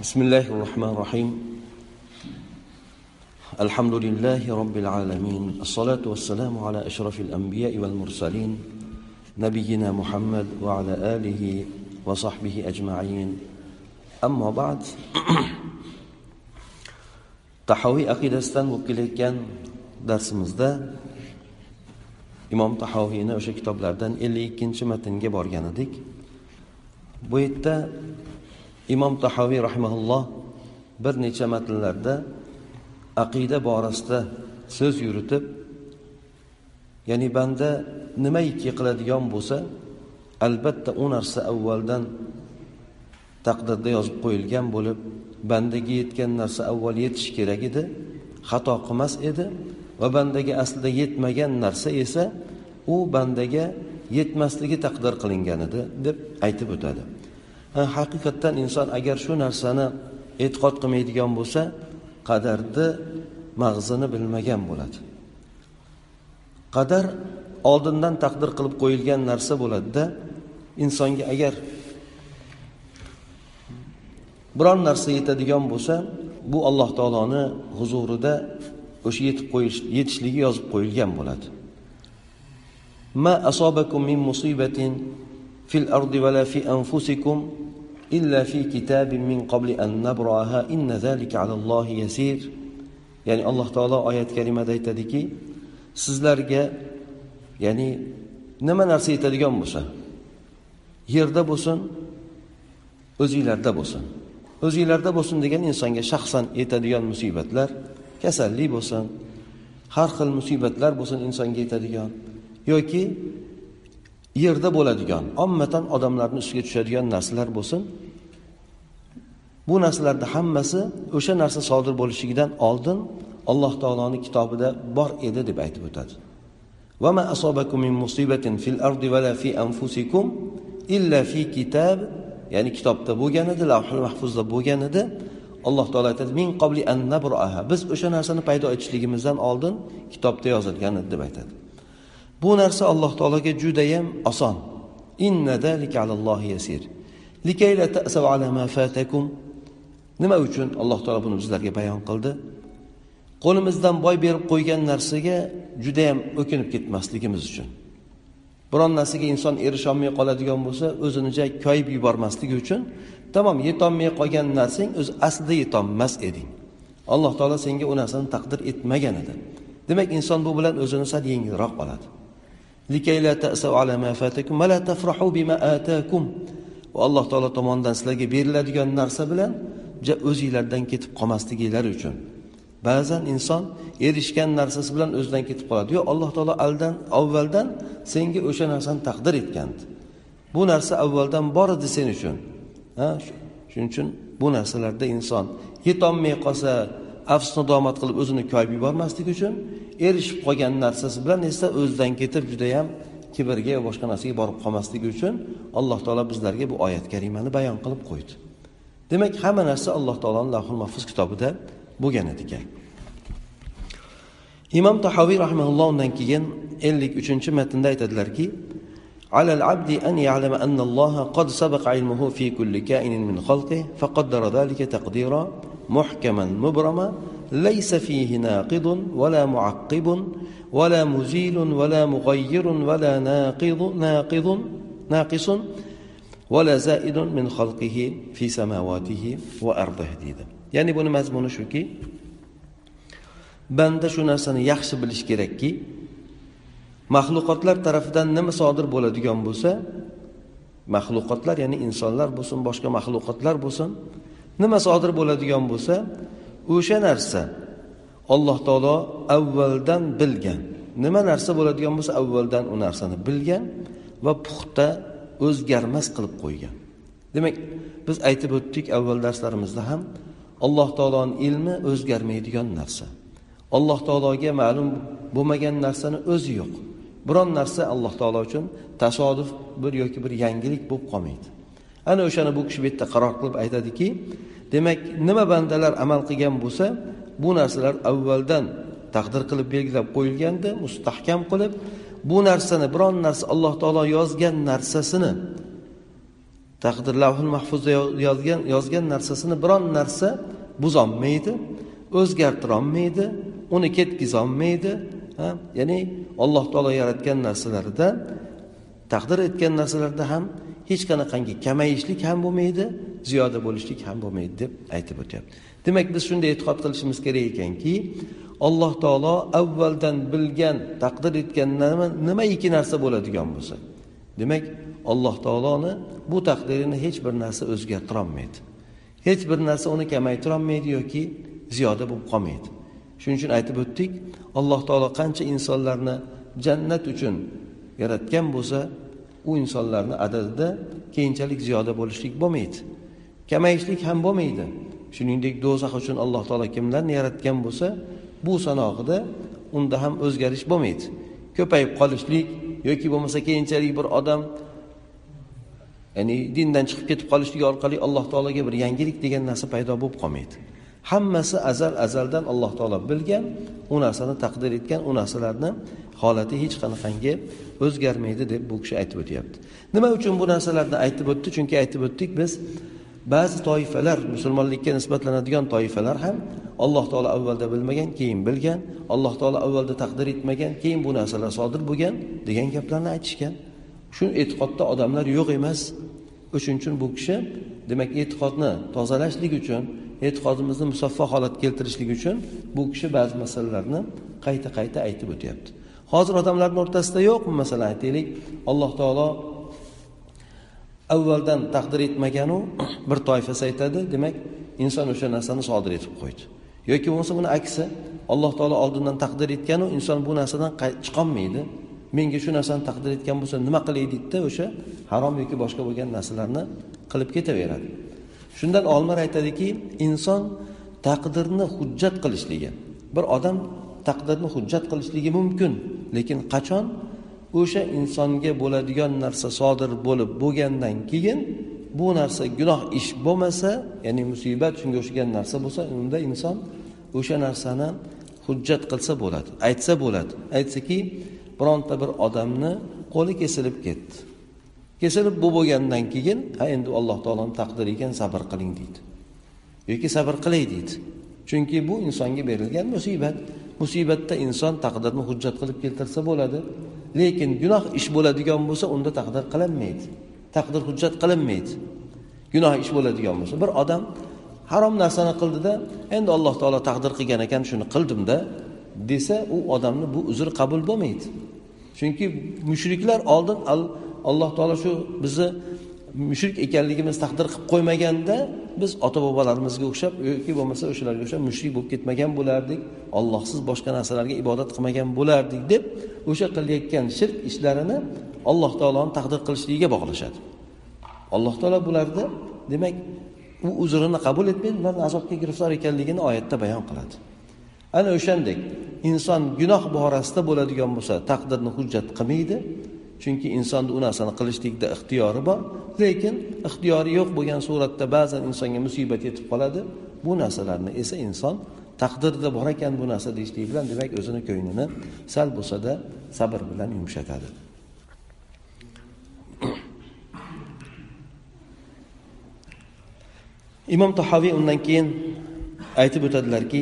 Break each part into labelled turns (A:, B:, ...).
A: بسم الله الرحمن الرحيم الحمد لله رب العالمين الصلاة والسلام على أشرف الأنبياء والمرسلين نبينا محمد وعلى آله وصحبه أجمعين أما بعد tahoviy aqidasidan bo'lib kelayotgan darsimizda imom tahoviyni o'sha kitoblardan ellik ikkinchi matnga borgan edik bu yerda imom tahoviy rahimaulloh bir necha matnlarda aqida borasida so'z yuritib ya'ni banda nimaiki qiladigan bo'lsa albatta u narsa avvaldan taqdirda yozib qo'yilgan bo'lib bandaga yetgan narsa avval yetishi kerak edi xato qilmas edi va bandaga aslida yetmagan narsa esa u bandaga yetmasligi taqdir qilingan edi deb aytib o'tadi. Haqiqatdan inson agar shu narsani e'tiqod qilmaydigan bo'lsa qadarni mag'zini bilmagan bo'ladi. Qadar oldindan taqdir qilib qo'yilgan narsa bo'ladida insonga agar biron narsa yetadigan bo'lsa bu alloh taoloni huzurida o'sha yetib qo'yish yetishligi yozib qo'yilgan bo'ladi. Ma asobakum min musibatin fil ardi vala fi anfusikum illa fi kitabin min qabli an nabraha inna zalika alallohi yasir. Ya'ni alloh taolo oyat karimada aytadiki sizlarga ya'ni nima narsa yetadigan bo'lsa yerda bo'lsin o'zinglarda bo'lsin. O'zinglarda bo'lsin degan insonga shaxsan yetadigan musibatlar kasallik bo'lsin har xil musibatlar bo'lsin insonga yetadigan yoki yerda bo'ladigan ommatan odamlarni ustiga tushadigan narsalar bo'lsin bu narsalarni hammasi o'sha narsa sodir bo'lishligidan oldin alloh taoloni kitobida bor edi deb aytib o'tadi وما أصابكم من مصيبة في الأرض ولا في أنفسكم إلا في كتاب ya'ni kitobda bo'lgan edi lavhul mahfuzda bo'lgan edi alloh taolo aytadi min qobli an nabraha biz o'sha narsani paydo etishligimizdan oldin kitobda yozilgan edi deb aytadi Bu narsa alloh taologa judayam oson. La ma fatakum. Nima uchun alloh taolo buni bizlarga bayon qildi? Qo'limizdan boy berib qo'ygan narsaga judayam o'kinib ketmasligimiz uchun. Biron narsaga inson erisholmay qoladigan bo'lsa o'zini joy koyib yubormasligi uchun tamom yetolmay qolgan narsang o'zi aslida yetolmas eding. Alloh taolo senga u narsani taqdir etmagan edi. Demak inson bu bilan o'zini sal yengilroq oladi. Va alloh taolo tomonidan sizlarga beriladigan narsa bilan o'zinglardan ketib qolmasliginglar uchun. Ba'zan inson erishgan narsasi bilan o'zidan ketib qoladi. Yo alloh taolo aldan avvaldan senga o'sha narsani taqdir etgandi bu narsa avvaldan bor edi sen uchun. Ha shuning uchun bu narsalarda inson yetolmay qolsa afs nadomat qilib o'zini koyib yubormaslik uchun erishib qolgan narsasi bilan esa o'zidan ketib judayam kibrga va boshqa narsaga borib qolmasligi uchun alloh taolo bizlarga bu oyat karimani bayon qilib qo'ydi. Demak hamma narsa alloh taoloni lahul mahfuz kitobida bo'lgan ekan. Imom tahoviy rahmaulloh undan keyin ellik uchinchi matnda aytadilarki على العبد أن يعلم أن الله قد سبق علمه في كل كائن من خلقه فقدر ذلك تقديرا محكما مبرما ليس فيه ناقض ولا معقب ولا مزيل ولا مغير ولا ناقض ناقض ناقص ولا زائد من خلقه في سماواته وأرضه ديدا. buni mazmuni shuki banda shu narsani yaxshi bilish kerakki maxluqotlar tarafidan nima sodir bo'ladigan bo'lsa maxluqotlar ya'ni insonlar bo'lsin boshqa maxluqotlar bo'lsin nima sodir bo'ladigan bo'lsa o'sha narsa alloh taolo avvaldan bilgan. Nima narsa bo'ladigan bo'lsa avvaldan u narsani bilgan va puxta o'zgarmas qilib qo'ygan. Demak biz aytib o'tdik avval darslarimizda ham alloh taoloni ilmi o'zgarmaydigan narsa. Alloh taologa ma'lum bo'lmagan narsani o'zi yo'q. Biron narsa alloh taolo uchun tasodif bir yoki bir yangilik bo'lib qolmaydi. Ana o'shani bu kishi bu yerda qaror qilib aytadiki demak nima bandalar amal qilgan bo'lsa bu narsalar avvaldan taqdir qilib belgilab qo'yilganda mustahkam qilib bu narsani biron narsa alloh taolo yozgan narsasini taqdir lavhul mahfuzda yozgan yozgan narsasini biron narsa buzolmaydi o'zgartirolmaydi uni ketkazolmaydi ya'ni alloh taolo yaratgan narsalarida taqdir etgan narsalarda ham hech qanaqangi kamayishlik ham bo'lmaydi ziyoda bo'lishlik ham bo'lmaydi deb aytib o'tyapti. Demak biz shunday e'tiqod qilishimiz kerak ekanki alloh taolo avvaldan bilgan taqdir etgan nima ikki narsa bo'ladigan bo'lsa demak alloh taoloni bu taqdirini hech bir narsa o'zgartirolmaydi. Hech bir narsa uni kamaytirolmaydi yoki ziyoda bo'lib qolmaydi. Shuning uchun aytib o'tdik alloh taolo qancha insonlarni jannat uchun yaratgan bo'lsa u insonlarni adadida keyinchalik ziyoda bo'lishlik bo'lmaydi kamayishlik ham bo'lmaydi. Shuningdek do'zax uchun alloh taolo kimlarni yaratgan bo'lsa bu sanog'ida unda ham o'zgarish bo'lmaydi. Ko'payib qolishlik yoki bo'lmasa keyinchalik bir odam ya'ni dindan chiqib ketib qolishligi orqali alloh taologa bir yangilik degan narsa paydo bo'lib qolmaydi. Hammasi azal azaldan alloh taolo bilgan u narsani taqdir etgan u narsalarni holati hech qanaqangi o'zgarmaydi deb bu kishi aytib o'tyapti. Nima uchun bu narsalarni aytib o'tdi? Chunki aytib o'tdik biz ba'zi toifalar musulmonlikka nisbatlanadigan toifalar ham alloh taolo avvalda bilmagan keyin bilgan alloh taolo avvalda taqdir etmagan keyin bu narsalar sodir bo'lgan degan gaplarni aytishgan. Shu e'tiqodda odamlar yo'q emas. O'shuning uchun bu kishi demak e'tiqodni tozalashlik uchun e'tiqodimizni musaffo holatga keltirishlik uchun bu kishi ba'zi masalalarni qayta qayta aytib o'tyapti. Hozir odamlarni o'rtasida yo'qmi masalan aytaylik. Alloh taolo avvaldan taqdir etmaganu bir toifasi aytadi demak inson o'sha narsani sodir etib qo'ydi. Yoki bo'lmasa buni aksi alloh taolo oldindan taqdir etganu inson bu narsadan chiqolmaydi. Menga shu narsani taqdir etgan bo'lsa nima qilay deydida o'sha harom yoki boshqa bo'lgan narsalarni qilib ketaveradi. Shundan olimlar aytadiki inson taqdirni hujjat qilishligi. Bir odam taqdirni hujjat qilishligi mumkin lekin qachon? O'sha insonga bo'ladigan narsa sodir bo'lib bo'lgandan keyin bu narsa gunoh ish bo'lmasa ya'ni musibat shunga o'xshagan narsa bo'lsa unda inson o'sha narsani hujjat qilsa bo'ladi aytsa bo'ladi. Aytsaki bironta bir odamni qo'li kesilib ketdi. Kesilib bu bo'lgandan keyin ha endi alloh taoloni taqdiri ekan sabr qiling deydi. Yoki sabr qilay deydi. Chunki bu insonga berilgan musibat. Musibatda inson taqdirni hujjat qilib keltirsa bo'ladi. Lekin gunoh ish bo'ladigan bo'lsa unda taqdir qilinmaydi. Taqdir hujjat qilinmaydi. Gunoh ish bo'ladigan bo'lsa bir odam harom narsani qildida endi alloh taolo taqdir qilgan ekan shuni qildimda desa u odamni bu uzr qabul bo'lmaydi. Chunki mushriklar oldin alloh taolo shu bizni mushrik ekanligimiz taqdir qilib qo'ymaganda biz ota bobolarimizga o'xshab yoki bo'lmasa o'shalarga o'xshab mushrik bo'lib ketmagan bo'lardik ollohsiz boshqa narsalarga ibodat qilmagan bo'lardik deb o'sha qilayotgan shirk ishlarini alloh taoloni taqdir qilishligiga bog'lashadi. Alloh taolo bularni demak u uzrini qabul etmay ularni azobga giriftor ekanligini oyatda bayon qiladi. Ana o'shandek inson gunoh borasida bo'ladigan bo'lsa taqdirni hujjat qilmaydi chunki insonni u narsani qilishlikda ixtiyori bor. Lekin ixtiyori yo'q bo'lgan suratda ba'zan insonga musibat yetib qoladi. Bu narsalarni esa inson taqdirda bor ekan bu narsa deyishlik bilan demak o'zini ko'nglini sal bo'lsada sabr bilan yumshatadi. Imom tahoviy undan keyin aytib o'tadilarki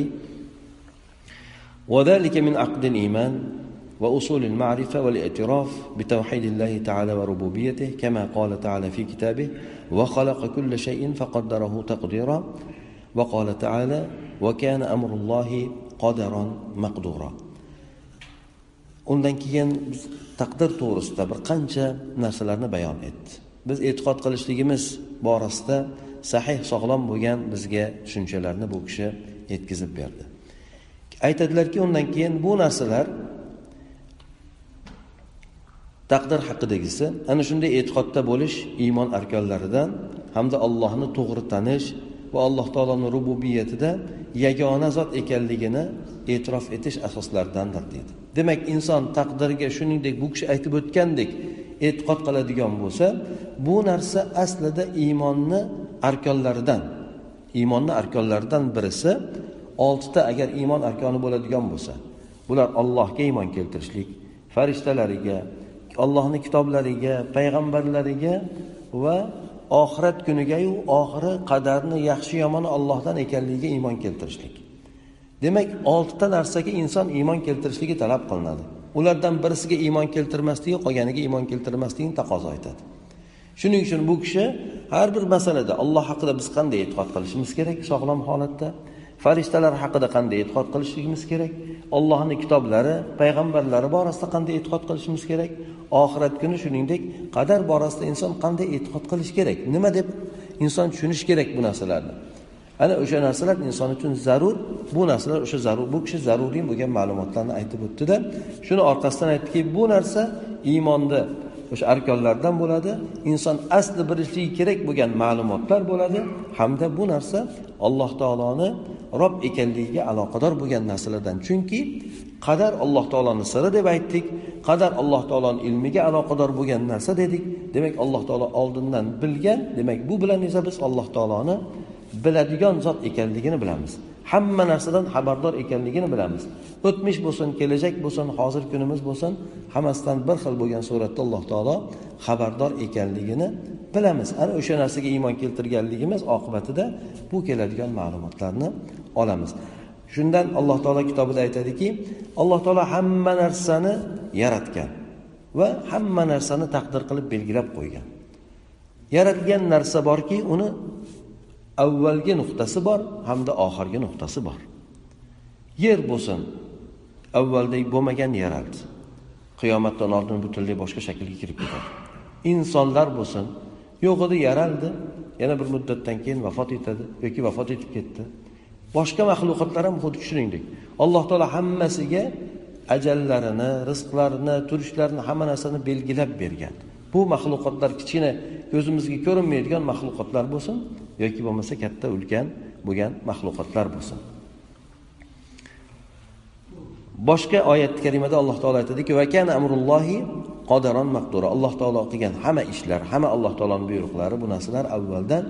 A: وذلك من عقد الإيمان وأصول المعرفة والاعتراف بتوحيد الله تعالى وربوبيته كما قال تعالى في كتابه وخلق كل شيء فقدره تقديرا وقال تعالى وكان أمر الله قدرا مقدورا undan keyin biz taqdir to'g'risida bir qancha narsalarni bayon etdi biz e'tiqod qilishligimiz borasida sahih sog'lom bo'lgan bizga tushunchalarni bu kishi yetkazib berdi aytadilarki undan keyin bu narsalar taqdir haqidagisi ana shunday e'tiqodda bo'lish iymon arkonlaridan hamda allohni to'g'ri tanish va alloh taoloni rububiyatida yagona zot ekanligini e'tirof etish asoslaridandir deydi. Demak inson taqdirga shuningdek bu kishi aytib o'tgandek e'tiqod qiladigan bo'lsa bu narsa aslida iymonni arkonlaridan iymonni arkonlaridan birisi oltita agar iymon arkoni bo'ladigan bo'lsa bular allohga iymon keltirishlik farishtalariga allohni kitoblariga payg'ambarlariga va oxirat kunigayu oxiri qadarni yaxshi yomoni ollohdan ekanligiga iymon keltirishlik. Demak oltita narsaga inson iymon keltirishligi talab qilinadi. Ulardan birisiga iymon keltirmasligi qolganiga iymon keltirmaslikni taqozo etadi. Shuning uchun bu kishi har bir masalada alloh haqida biz qanday e'tiqod qilishimiz kerak sog'lom holatda? Farishtalar haqida qanday e'tiqod qilishligimiz kerak? Ollohni kitoblari payg'ambarlari borasida qanday e'tiqod qilishimiz kerak? Oxirat kuni shuningdek qadar borasida inson qanday e'tiqod qilish kerak? Nima deb inson tushunishi kerak bu narsalarni? Ana o'sha narsalar inson uchun zarur. Bu narsalar o'sha zarur bu kishi zaruriy bo'lgan ma'lumotlarni aytib o'tdida. Shuni orqasidan aytdiki bu narsa iymonni o'sha arkonlardan bo'ladi. Inson asli bilishligi kerak bo'lgan ma'lumotlar bo'ladi. Hamda bu narsa alloh taoloni rob ekanligiga aloqador bo'lgan narsalardan. Chunki qadar alloh taoloni siri deb aytdik qadar alloh taoloni ilmiga aloqador bo'lgan narsa dedik. Demak alloh taolo oldindan bilgan demak bu bilan esa biz alloh taoloni biladigan zot ekanligini bilamiz. Hamma narsadan xabardor ekanligini bilamiz. O'tmish bo'lsin kelajak bo'lsin hozir kunimiz bo'lsin hammasidan bir xil bo'lgan suratda alloh taolo xabardor ekanligini bilamiz. Ana o'sha narsaga iymon keltirganligimiz oqibatida bu keladigan ma'lumotlarni olamiz. Shundan alloh taolo kitobida aytadiki alloh taolo hamma narsani yaratgan va hamma narsani taqdir qilib belgilab qo'ygan. Yaratgan narsa borki uni avvalgi nuqtasi bor hamda oxirgi nuqtasi bor. Yer bo'lsin avvaldek bo'lmagan yaraldi qiyomatdan oldin butunlay boshqa shaklga kirib ketadi. Insonlar bo'lsin yo'q edi yaraldi yana bir muddatdan keyin vafot etadi yoki vafot etib ketdi. Boshqa maxluqotlar ham xuddi shuningdek alloh taolo hammasiga ajallarini rizqlarini turishlarini hamma narsani belgilab bergan. Bu maxluqotlar kichkina ko'zimizga ko'rinmaydigan maxluqotlar bo'lsin yoki bo'lmasa katta ulkan bo'lgan maxluqotlar bo'lsin. Boshqa oyat karimada alloh taolo aytadiki va kana amrullohi qodaron maqdura. Alloh taolo qilgan hamma ishlar hamma alloh taoloni buyruqlari bu narsalar avvaldan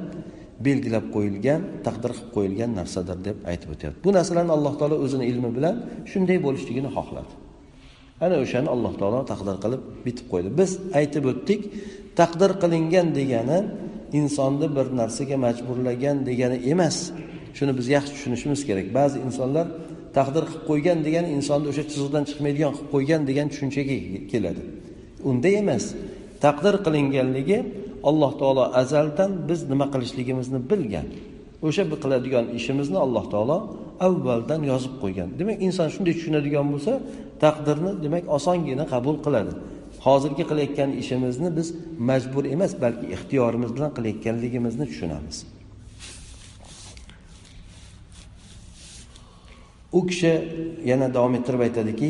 A: belgilab qo'yilgan taqdir qilib qo'yilgan narsadir deb aytib o'tyapti. Bu narsalarni alloh taolo o'zini ilmi bilan shunday bo'lishligini xohladi. Ana o'shani alloh taolo taqdir qilib bitib qo'ydi. Biz aytib o'tdik taqdir qilingan degani insonni bir narsaga majburlagan degani emas. Shuni biz yaxshi tushunishimiz kerak. Ba'zi insonlar taqdir qilib qo'ygan degani insonni o'sha chiziqdan chiqmaydigan qilib qo'ygan degan tushunchaga keladi. Unday emas. Taqdir qilinganligi alloh taolo azaldan biz nima qilishligimizni bilgan. O'sha qiladigan ishimizni alloh taolo avvaldan yozib qo'ygan. Demak inson shunday tushunadigan bo'lsa taqdirni demak osongina qabul qiladi. Hozirgi qilayotgan ishimizni biz majbur emas balki ixtiyorimiz bilan qilayotganligimizni tushunamiz. U kishi yana davom ettirib aytadiki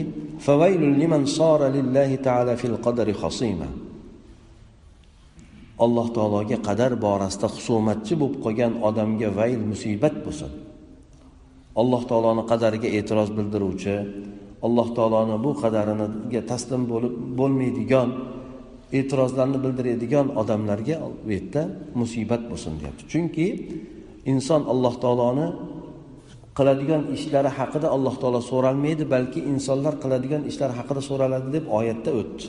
A: alloh taologa qadar borasida husumatchi bo'lib qolgan odamga vayl musibat bo'lsin. Alloh taoloni qadariga e'tiroz bildiruvchi alloh taoloni bu qadariniga taslim bo'lib bo'lmaydigan e'tirozlarni bildiradigan odamlarga bu yerda musibat bo'lsin deyapti. Chunki inson alloh taoloni qiladigan ishlari haqida alloh taolo so'ralmaydi balki insonlar qiladigan ishlar haqida so'raladi deb oyatda o'tdi.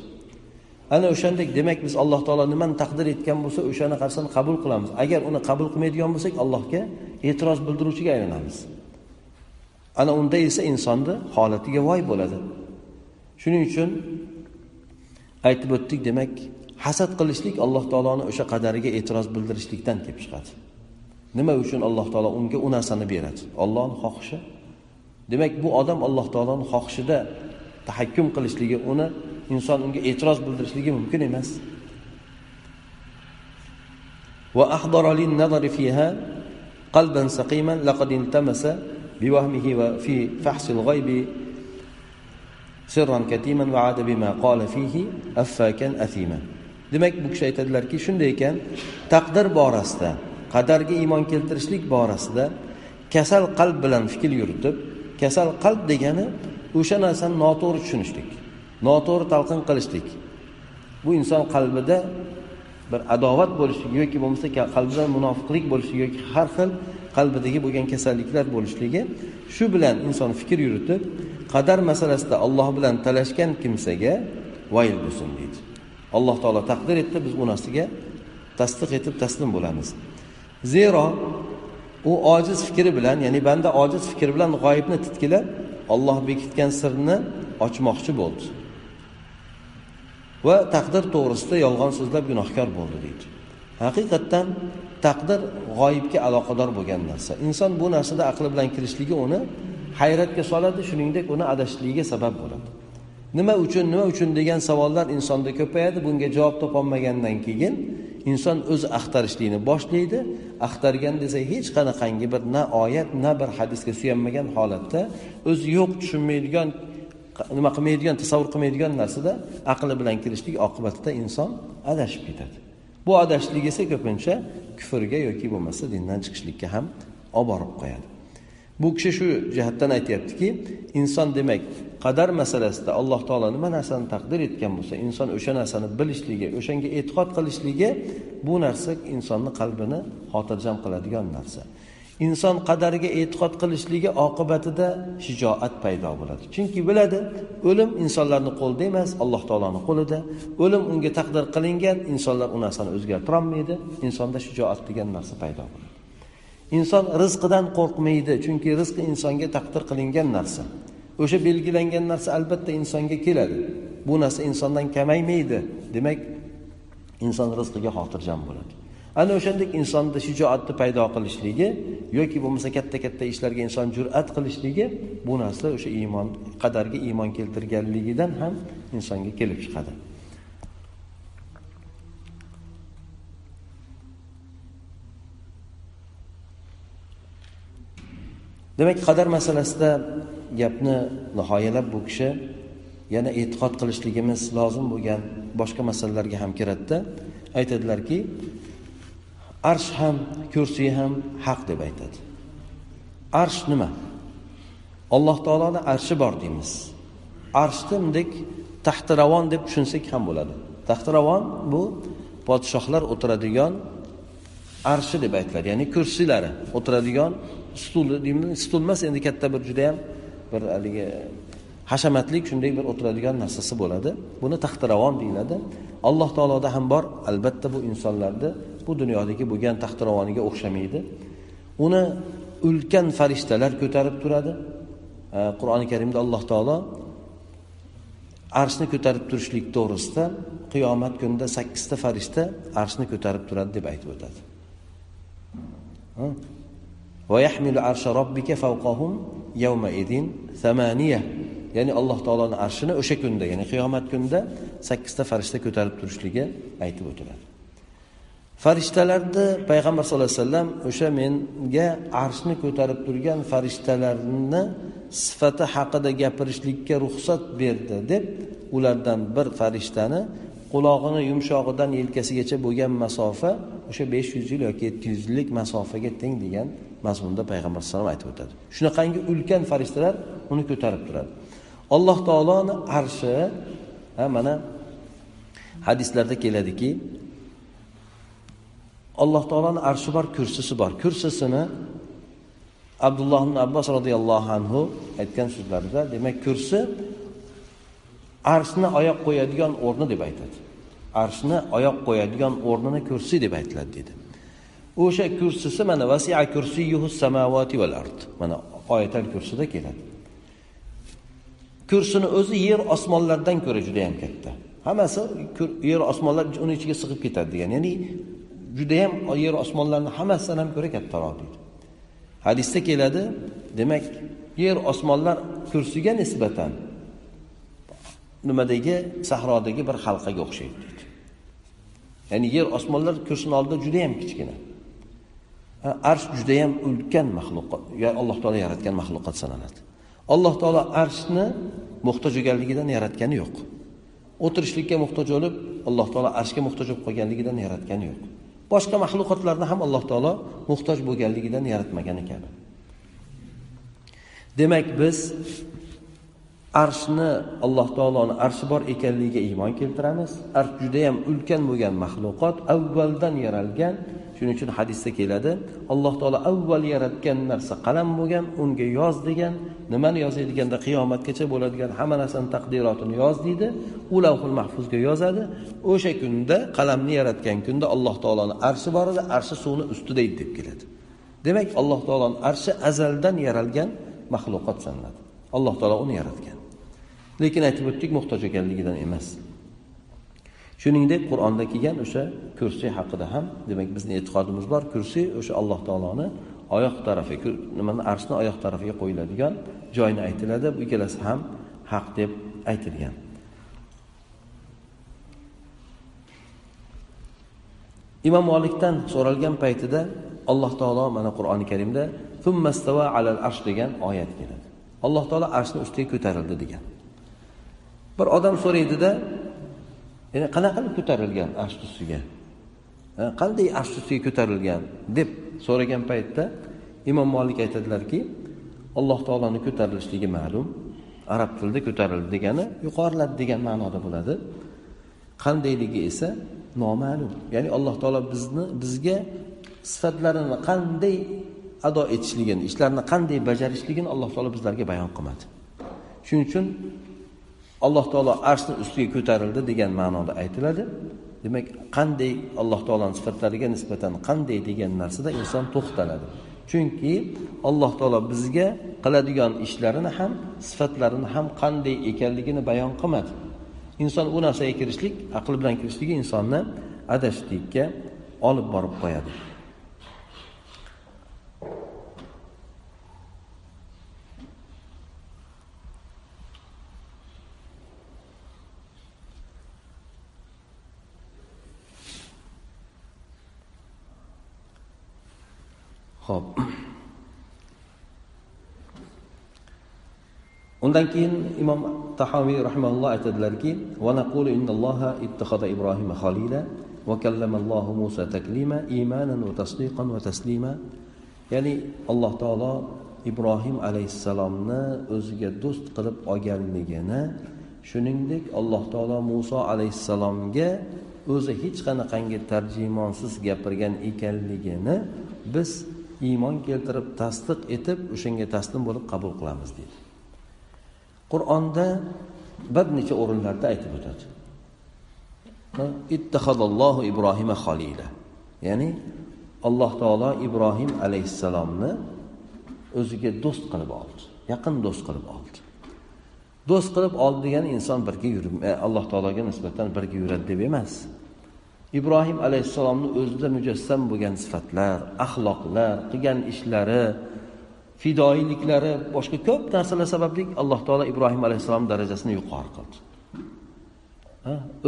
A: Ana o'shandek demak biz alloh taolo nimani taqdir etgan bo'lsa o'shani narsani qabul qilamiz. Agar uni qabul qilmaydigan bo'lsak allohga e'tiroz bildiruvchiga aylanamiz. ana unda esa insonni holatiga voy bo'ladi shuning uchun aytib o'tdik demak hasad qilishlik alloh taoloni o'sha qadariga e'tiroz bildirishlikdan kelib chiqadi nima uchun alloh taolo unga u narsani beradi ollohni xohishi demak bu odam alloh taoloni xohishida tahakkum qilishligi uni inson unga e'tiroz bildirishligi mumkin emas وأحضر للنظر فيها قلبا سقيما لقد التمس بوهمه وفي فحص الغيب سرا كتيما وعاد بما قال فيه أفاكا أثيما demak bu kishi aytadilarki shunday ekan taqdir borasida qadarga iymon keltirishlik borasida kasal qalb bilan fikr yuritib kasal qalb degani o'sha narsani noto'g'ri tushunishlik noto'g'ri talqin qilishlik bu inson qalbida bir adovat bo'lishligi yoki bo'lmasa qalbida munofiqlik bo'lishligi yoki har xil qalbidagi bo'lgan kasalliklar bo'lishligi shu bilan inson fikr yuritib qadar masalasida alloh bilan talashgan kimsaga vayl bo'lsin deydi. Alloh taolo taqdir etdi biz bu narsaga tasdiq etib taslim bo'lamiz. Zero u ojiz fikri bilan ya'ni banda ojiz fikr bilan g'oyibni titkilab olloh bekitgan sirni ochmoqchi bo'ldi. Va taqdir to'g'risida yolg'on so'zlab gunohkor bo'ldi deydi. Haqiqatdan taqdir g'oyibga aloqador bo'lgan narsa. Inson bu narsada aqli bilan kirishligi uni hayratga soladi shuningdek uni adashishligiga sabab bo'ladi. Nima uchun nima uchun degan savollar insonda ko'payadi bunga javob topolmagandan keyin inson o'zi axtarishlikni boshlaydi. Axtargan desa hech qanaqangi bir na oyat na bir hadisga suyanmagan holatda o'zi yo'q tushunmaydigan nima qilmaydigan tasavvur qilmaydigan narsada aqli bilan kirishlik oqibatida inson adashib ketadi. Bu adashishlik esa ko'pincha kufrga yoki bo'lmasa dindan chiqishlikka ham olib borib qo'yadi. Bu kishi shu jihatdan aytyaptiki inson demak qadar masalasida alloh taolo nima narsani taqdir etgan bo'lsa inson o'sha narsani bilishligi o'shanga e'tiqod qilishligi bu narsa insonni qalbini xotirjam qiladigan narsa. Inson qadariga e'tiqod qilishligi oqibatida shijoat paydo bo'ladi. Chunki biladi o'lim insonlarni qo'lida emas alloh taoloni qo'lida. O'lim unga taqdir qilingan insonlar u narsani o'zgartirolmaydi. Insonda shijoat degan narsa paydo bo'ladi. Inson rizqidan qo'rqmaydi chunki rizq insonga taqdir qilingan narsa. O'sha belgilangan narsa albatta insonga keladi. Bu narsa insondan kamaymaydi. Demak inson rizqiga xotirjam bo'ladi. Ana o'shandek insonda shijoatni paydo qilishligi yoki bo'lmasa katta katta ishlarga inson jur'at qilishligi bu narsa o'sha iymon qadarga iymon keltirganligidan ham insonga kelib chiqadi. Demak qadar masalasida gapni nihoyalab bu kishi yana e'tiqod qilishligimiz lozim bo'lgan boshqa masalalarga ham kiradida aytadilarki arsh ham kursiy ham haq deb aytadi. Arsh nima? Alloh taoloni arshi bor deymiz. Arshni bundek taxtiravon deb tushunsak ham bo'ladi. Taxtiravon bu podshohlar o'tiradigan arshi deb aytiladi. Ya'ni kursilari o'tiradigan stuli deymi stul emas endi katta bir judayam bir haligi hashamatlik shunday bir o'tiradigan narsasi bo'ladi. Buni taxtiravon deyiladi. Alloh taoloda ham bor albatta bu insonlarni bu dunyodagi bo'lgan taxtiravoniga o'xshamaydi. Uni ulkan farishtalar ko'tarib turadi. Qur'oni karimda alloh taolo arshni ko'tarib turishlik to'g'risida qiyomat kunida sakkizta farishta arshni ko'tarib turadi deb aytib o'tadi. Ya'ni alloh taoloni arshini o'sha kunda ya'ni qiyomat kunida sakkizta farishta ko'tarib turishligi aytib o'tiladi. Farishtalarni payg'ambar sallallohu alayhi vasallam o'sha menga arshni ko'tarib turgan farishtalarni sifati haqida gapirishlikka ruxsat berdi deb ulardan bir farishtani qulog'ini yumshog'idan yelkasigacha bo'lgan masofa o'sha besh yuz yil yoki yetti yuz yillik masofaga teng degan mazmunda payg'ambar alayhisalom aytib o'tadi. Shunaqangi ulkan farishtalar uni ko'tarib turadi. Alloh taoloni arshi mana hadislarda keladiki alloh taoloni arshi bor kursisi bor. Kursisini abdulloh ibn abbos roziyallohu anhu aytgan so'zlarida demak kursi arshni oyoq qo'yadigan o'rni deb aytadi. Arshni oyoq qo'yadigan o'rnini kursi deb aytiladi deydi o'sha kursisi mana vasia kursiyuhu samavati val ard. Mana oyatal kursida keladi. Kursini o'zi yer osmonlardan ko'ra juda yam katta. Hammasi yer osmonlar uni ichiga sig'ib ketadi degan. Ya'ni judayam yer osmonlarni hammasidan ham ko'ra kattaroq deydi. Hadisda keladi demak yer osmonlar kursiga nisbatan nimadagi sahrodagi bir halqaga o'xshaydi deydi. Ya'ni yer osmonlar kursini oldida judayam kichkina. Arsh judayam ulkan maxluqot alloh taolo yaratgan maxluqot sanaladi. Alloh taolo arshni muhtoj ekanligidan yaratgani yo'q. O'tirishlikka muhtoj bo'lib alloh taolo arshga muhtoj bo'lib qolganligidan yaratgani yo'q. Boshqa maxluqotlarni ham alloh taolo muhtoj bo'lganligidan yaratmagani kabi demak biz arshni alloh taoloni arshi bor ekanligiga iymon keltiramiz. Arsh judayam ulkan bo'lgan maxluqot avvaldan yaralgan shuning uchun hadisda keladi alloh taolo avval yaratgan narsa qalam bo'lgan unga yoz degan nimani yozaydiganda qiyomatgacha bo'ladigan hamma narsani taqdirotini yoz deydi u lavhul mahfuzga yozadi. O'sha kunda qalamni yaratgan kunda alloh taoloni arshi bor edi arshi suvni ustida edi deb keladi. Demak alloh taoloni arshi azaldan yaralgan maxluqot sanaladi. Alloh taolo uni yaratgan. Lekin aytib o'tdik muhtoj ekanligidan emas. Shuningdek qur'onda kelgan o'sha kursiy haqida ham demak bizni e'tiqodimiz bor. Kursiy o'sha alloh taoloni oyoq tarafi nimani arshni oyoq tarafiga qo'yiladigan joyni aytiladi. Bu ikkalasi ham haq deb aytilgan. Imom molikdan so'ralgan paytida alloh taolo mana qur'oni karimda alal arsh degan oyat keladi. Alloh taolo arshni ustiga ko'tarildi degan. Bir odam so'raydida endi qanaqa qilib ko'tarilgan arsh ustiga qanday arsh ustiga ko'tarilgan deb so'ragan paytda imom molik aytadilarki alloh taoloni ko'tarilishligi ma'lum arab tilida ko'tarildi degani yuqoriladi degan ma'noda bo'ladi. Qandayligi esa noma'lum. Ya'ni alloh taolo bizni bizga sifatlarini qanday ado etishligini ishlarni qanday bajarishligini alloh taolo bizlarga bayon qilmadi. Shuning uchun alloh taolo arshni ustiga ko'tarildi degan ma'noda aytiladi. Demak qanday alloh taoloni sifatlariga nisbatan qanday degan narsada inson to'xtaladi. Chunki alloh taolo bizga qiladigan ishlarini ham sifatlarini ham qanday ekanligini bayon qilmadi. Inson u narsaga kirishlik aql bilan kirishligi insonni adashishlikka olib borib qo'yadi. Xo'p. Undan keyin Imom Tahoviy rahimahulloh aytadilarki, "Va naqulu innalloha ittakhadha Ibrohima khalila va kallamallohu Musa taklima imanan va tasdiqan va taslima." Ya'ni Alloh taolo Ibrohim alayhissalomni o'ziga do'st qilib olganligini, shuningdek Alloh taolo Musa alayhissalomga o'zi hech qanaqangi tarjimonsiz gapirgan ekanligini biz iymon keltirib tasdiq etib o'shanga taslim bo'lib qabul qilamiz deydi. Qur'onda bir necha o'rinlarda aytib o'tadi. Ittahadallohu ibrohima xolila ya'ni alloh taolo ibrohim alayhissalomni o'ziga do'st qilib oldi yaqin do'st qilib oldi. Do'st qilib oldi degani inson birga yurib e, alloh taologa nisbatan birga yuradi deb emas. Ibrohim alayhissalomni o'zida mujassam bo'lgan sifatlar axloqlar qilgan ishlari fidoyiliklari boshqa ko'p narsalar sababli alloh taolo ibrohim alayhissalom darajasini yuqori qildi.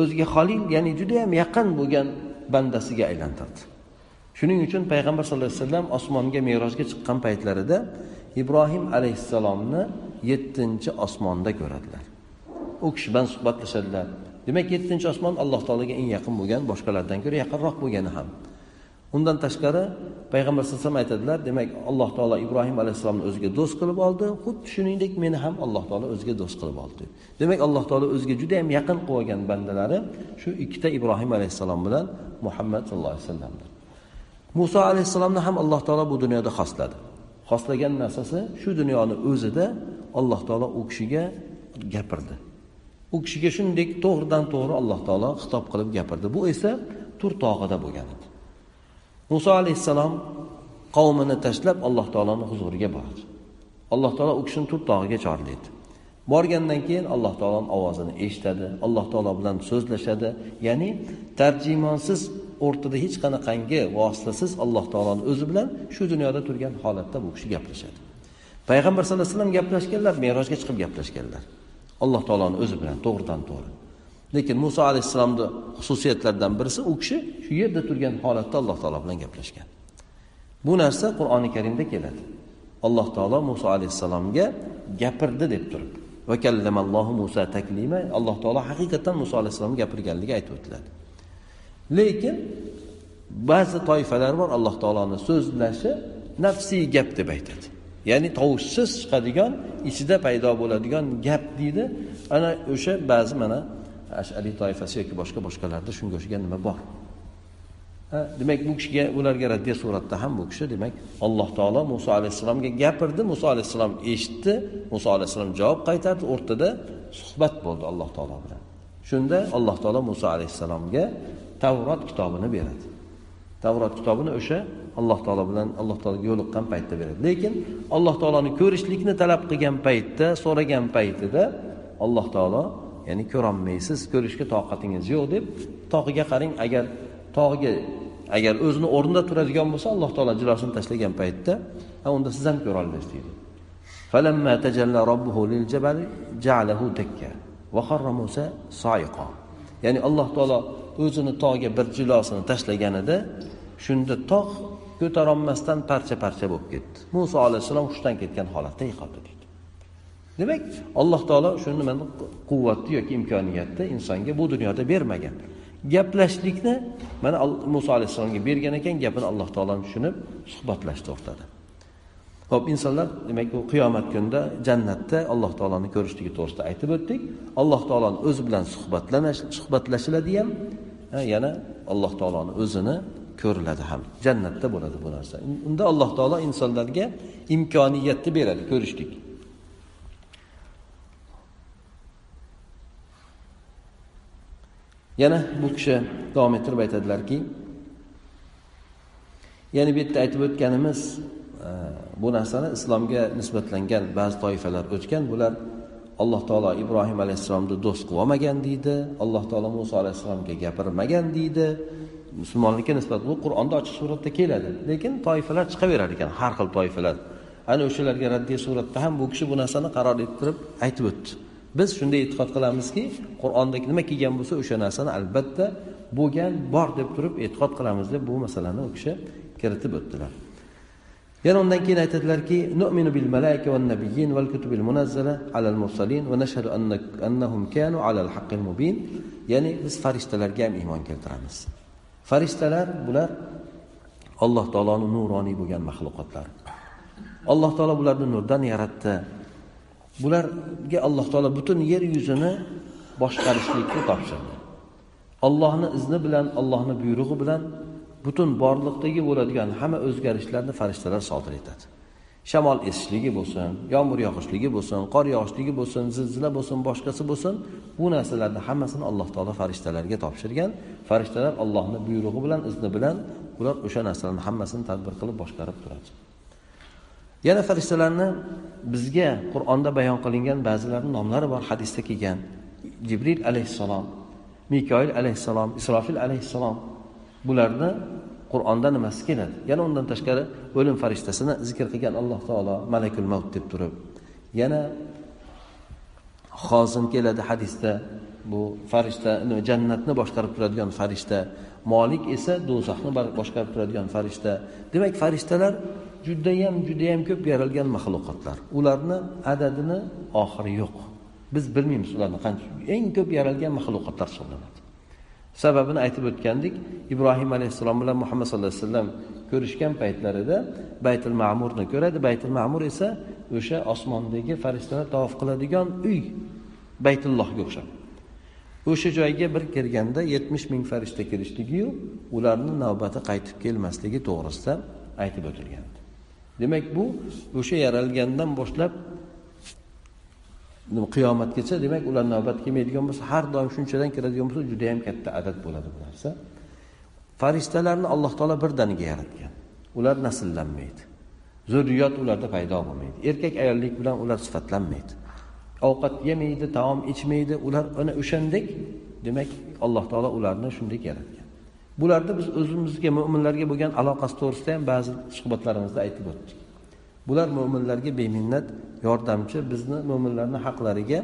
A: O'ziga xolil ya'ni judayam yaqin bo'lgan bandasiga aylantirdi. Shuning uchun payg'ambar sallallohu alayhi vasallam osmonga merojga chiqqan paytlarida ibrohim alayhissalomni yettinchi osmonda ko'radilar. U kishi bilan suhbatlashadilar. Demak yettinchi osmon alloh taologa eng yaqin bo'lgan boshqalardan ko'ra yaqinroq bo'lgani ham. Undan tashqari payg'ambar sallallohu alayhi vasallam aytadilar demak alloh taolo ibrohim alayhissalomni o'ziga do'st qilib oldi. Xuddi shuningdek meni ham alloh taolo o'ziga do'st qilib oldi. Demak alloh taolo o'ziga juda yam yaqin qilib olgan bandalari shu ikkita ibrohim alayhissalom bilan muhammad sallallohu alayhi vasallamdir. Muso alayhissalomni ham alloh taolo bu dunyoda xosladi. Xoslagan narsasi shu dunyoni o'zida alloh taolo u kishiga gapirdi. U kishiga shunday to'g'ridan to'g'ri alloh taolo xitob qilib gapirdi. Bu esa tur tog'ida bo'lgan edi. Muso alayhissalom qavmini tashlab alloh taoloni huzuriga bordi. Alloh taolo u kishini tur tog'iga chorlaydi borgandan keyin alloh taoloni ovozini eshitadi alloh taolo bilan so'zlashadi. Ya'ni tarjimonsiz o'rtada hech qanaqangi vositasiz alloh taoloni o'zi bilan shu dunyoda turgan holatda bu kishi gaplashadi. Payg'ambar sallallohu alayhi vasallam gaplashganlar merojga chiqib gaplashganlar. Alloh taoloni o'zi bilan to'g'ridan to'g'ri. Lekin muso alayhissalomni xususiyatlaridan birisi u kishi shu yerda turgan holatda alloh taolo bilan gaplashgan. Bu narsa qur'oni karimda keladi. Alloh taolo muso alayhissalomga gapirdi deb turib. Vakallamallohu muso taklima alloh taolo haqiqatdan muso alayhissalomga gapirganligi aytib o'tiladi. Lekin ba'zi toifalar bor alloh taoloni so'zlashi nafsiy gap deb aytadi ya'ni tovushsiz chiqadigan ichida paydo bo'ladigan gap deydi. Ana o'sha ba'zi mana ashariy toifasi yoki boshqa boshqalarda shunga o'xshagan nima bor? Demak bu kishiga ularga raddiya suratda ham bu kishi demak alloh taolo muso alayhissalomga gapirdi. Muso alayhissalom eshitdi. Muso alayhissalom javob qaytardi. O'rtada suhbat bo'ldi alloh taolo bilan. Shunda alloh taolo muso alayhissalomga tavrot kitobini beradi. Tavrot kitobini o'sha alloh taolo bilan alloh taologa yo'liqqan paytda beradi. Lekin alloh taoloni ko'rishlikni talab qilgan paytda so'ragan paytida alloh taolo ya'ni ko'rolmaysiz ko'rishga toqatingiz yo'q deb tog'iga qarang agar tog'iga agar o'zini o'rnida turadigan bo'lsa alloh taolo jilosini tashlagan paytda unda siz ham ko'ra olasiz deydi. Ya'ni alloh taolo o'zini tog'ga bir jilosini tashlaganida shunda tog' ko'tarolmasdan parcha parcha bo'lib ketdi. Muso alayhissalom hushdan ketgan holatda yiqildi deydi demak alloh taolo shuni mana quvvatni yoki imkoniyatni insonga bu dunyoda bermagan. Gaplashlikni mana muso alayhissalomga bergan ekan gapini alloh taolo tushunib suhbatlashdi to'xtadi ho'p insonlar demak u qiyomat kunida jannatda alloh taoloni ko'rishligi to'g'risida aytib o'tdik. Alloh taoloni o'zi bilan suhbatlashiladi ham yana alloh taoloni o'zini ko'riladi ham. Jannatda bo'ladi bu narsa. Unda alloh taolo insonlarga imkoniyatni beradi ko'rishlik. Yana bu kishi davom ettirib aytadilarki yana bu yerda aytib o'tganimiz e, bu narsani islomga nisbatlangan ba'zi toifalar o'tgan. Bular alloh taolo ibrohim alayhissalomni do'st qilib olmagan deydi. Alloh taolo muso alayhissalomga gapirmagan deydi. Musulmonlikka nisbat bu qur'onda ochiq suratda keladi. Lekin toifalar chiqaverar ekan har xil toifalar. Ana o'shalarga raddiy suratda ham bu kishi bu narsani qaror ettirib aytib o'tdi. Biz shunday e'tiqod qilamizki qur'onda nima kelgan bo'lsa o'sha narsani albatta bo'lgan bor deb turib e'tiqod qilamiz deb bu masalani u kishi kiritib o'tdilar. Yana undan keyin aytadilarki nu'minu bil malaika wan nabiyyin val kutubil munazzala alal mursalin va nashhadu annahum kanu alal haqqil mubin. Ya'ni biz farishtalarga ham iymon keltiramiz. Farishtalar bular alloh taoloni nuroniy bo'lgan maxluqotlar. Alloh taolo bularni nurdan yaratdi. Bularga alloh taolo butun yer yuzini boshqarishlikni topshirdi. Ollohni izni bilan allohni buyrug'i bilan butun borliqdagi bo'ladigan hamma o'zgarishlarni farishtalar sodir etadi. Shamol esishligi bo'lsin yomg'ir yog'ishligi bo'lsin qor yog'ishligi bo'lsin zilzila bo'lsin boshqasi bo'lsin bu narsalarni hammasini alloh taolo farishtalarga topshirgan. Farishtalar allohni buyrug'i bilan izni bilan ular o'sha narsalarni hammasini tadbir qilib boshqarib turadi. Yana farishtalarni bizga qur'onda bayon qilingan ba'zilarni nomlari bor hadisda kelgan. Jibril alayhissalom mikoil alayhissalom isrofil alayhissalom bularni qur'onda nimasi keladi? Yana undan tashqari o'lim farishtasini zikr qilgan alloh taolo malakul mavt deb turib yana hozim keladi hadisda. Bu farishta jannatni boshqarib turadigan farishta molik esa do'zaxni boshqarib turadigan farishta. Demak farishtalar judayam judayam ko'p yaralgan maxluqotlar. Ularni adadini oxiri yo'q. Biz bilmaymiz ularni qancha eng ko'p yaralgan maxluqotlar hisoblanadi. Sababini aytib o'tgandik. Ibrohim alayhissalom bilan muhammad sallallohu alayhi vasallam ko'rishgan paytlarida baytul ma'murni ko'radi. Baytul ma'mur esa o'sha osmondagi farishtalar tavof qiladigan uy baytullohga o'xshab. O'sha joyga bir kirganda yetmish ming farishta kirishligiyu ularni navbati qaytib kelmasligi to'g'risida aytib o'tilgan demak bu o'sha yaralgandan boshlab qiyomatgacha demak ular navbat kelmaydigan bo'lsa har doim shunchadan kiradigan bo'lsa juda yam katta adad bo'ladi bu narsa. Farishtalarni alloh taolo birdaniga yaratgan. Ular nasllanmaydi. Zurriyot ularda paydo bo'lmaydi. Erkak ayollik bilan ular sifatlanmaydi. Ovqat yemaydi taom ichmaydi ular ana o'shandek demak alloh taolo ularni shunday yaratgan. Bularni biz o'zimizga mo'minlarga bo'lgan aloqasi to'g'risida ham ba'zi suhbatlarimizda aytib o'tdik. Bular mo'minlarga beminnat yordamchi bizni mo'minlarni haqlariga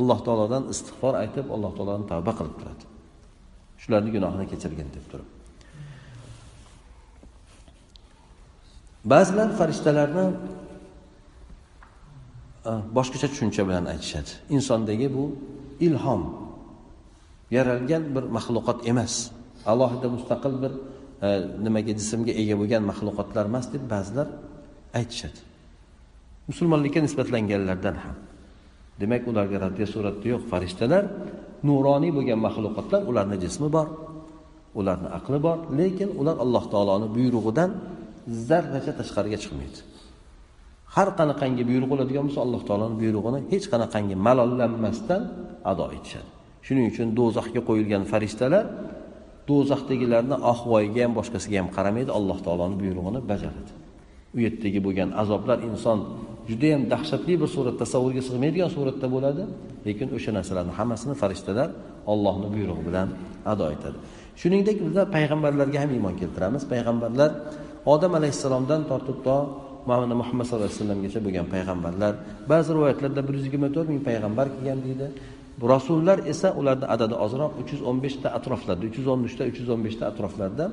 A: alloh taolodan istig'for aytib alloh taoloni tavba qilib turadi. Shularni gunohini kechirgin deb turib. Ba'zilar farishtalarni boshqacha tushuncha bilan aytishadi. Insondagi bu ilhom yaralgan bir maxluqot emas. Alohida mustaqil bir e, nimaga jismga ega bo'lgan maxluqotlar emas deb ba'zilar aytishadi. Musulmonlikka nisbatlanganlardan ham. Demak ularga raddiya suratda yo'q. Farishtalar nuroniy bo'lgan maxluqotlar ularni jismi bor ularni aqli bor lekin ular alloh taoloni buyrug'idan zarracha tashqariga chiqmaydi. Har qanaqangi buyruq bo'ladigan bo'lsa alloh taoloni buyrug'ini hech qanaqangi malollanmasdan ado etishadi. Shuning uchun do'zaxga qo'yilgan farishtalar do'zaxdagilarni ahvoyiga ham boshqasiga ham qaramaydi. Alloh taoloni buyrug'ini bajaradi. U yerdagi bo'lgan azoblar inson judayam dahshatli bir surat tasavvurga sig'maydigan suratda bo'ladi lekin o'sha narsalarni hammasini farishtalar ollohni buyrug'i bilan ado etadi. Shuningdek bizlar payg'ambarlarga ham iymon keltiramiz. Payg'ambarlar odam alayhissalomdan tortib to mana muhammad sallallohu alayhi vasallamgacha bo'lgan payg'ambarlar ba'zi rivoyatlarda bir yuz yigirma to'rt ming payg'ambar kelgan deydi. Rasullar esa ularni adadi ozroq uch yuz o'n beshta atroflarda uch yuz o'n uchta uch yuz o'n beshta atroflarda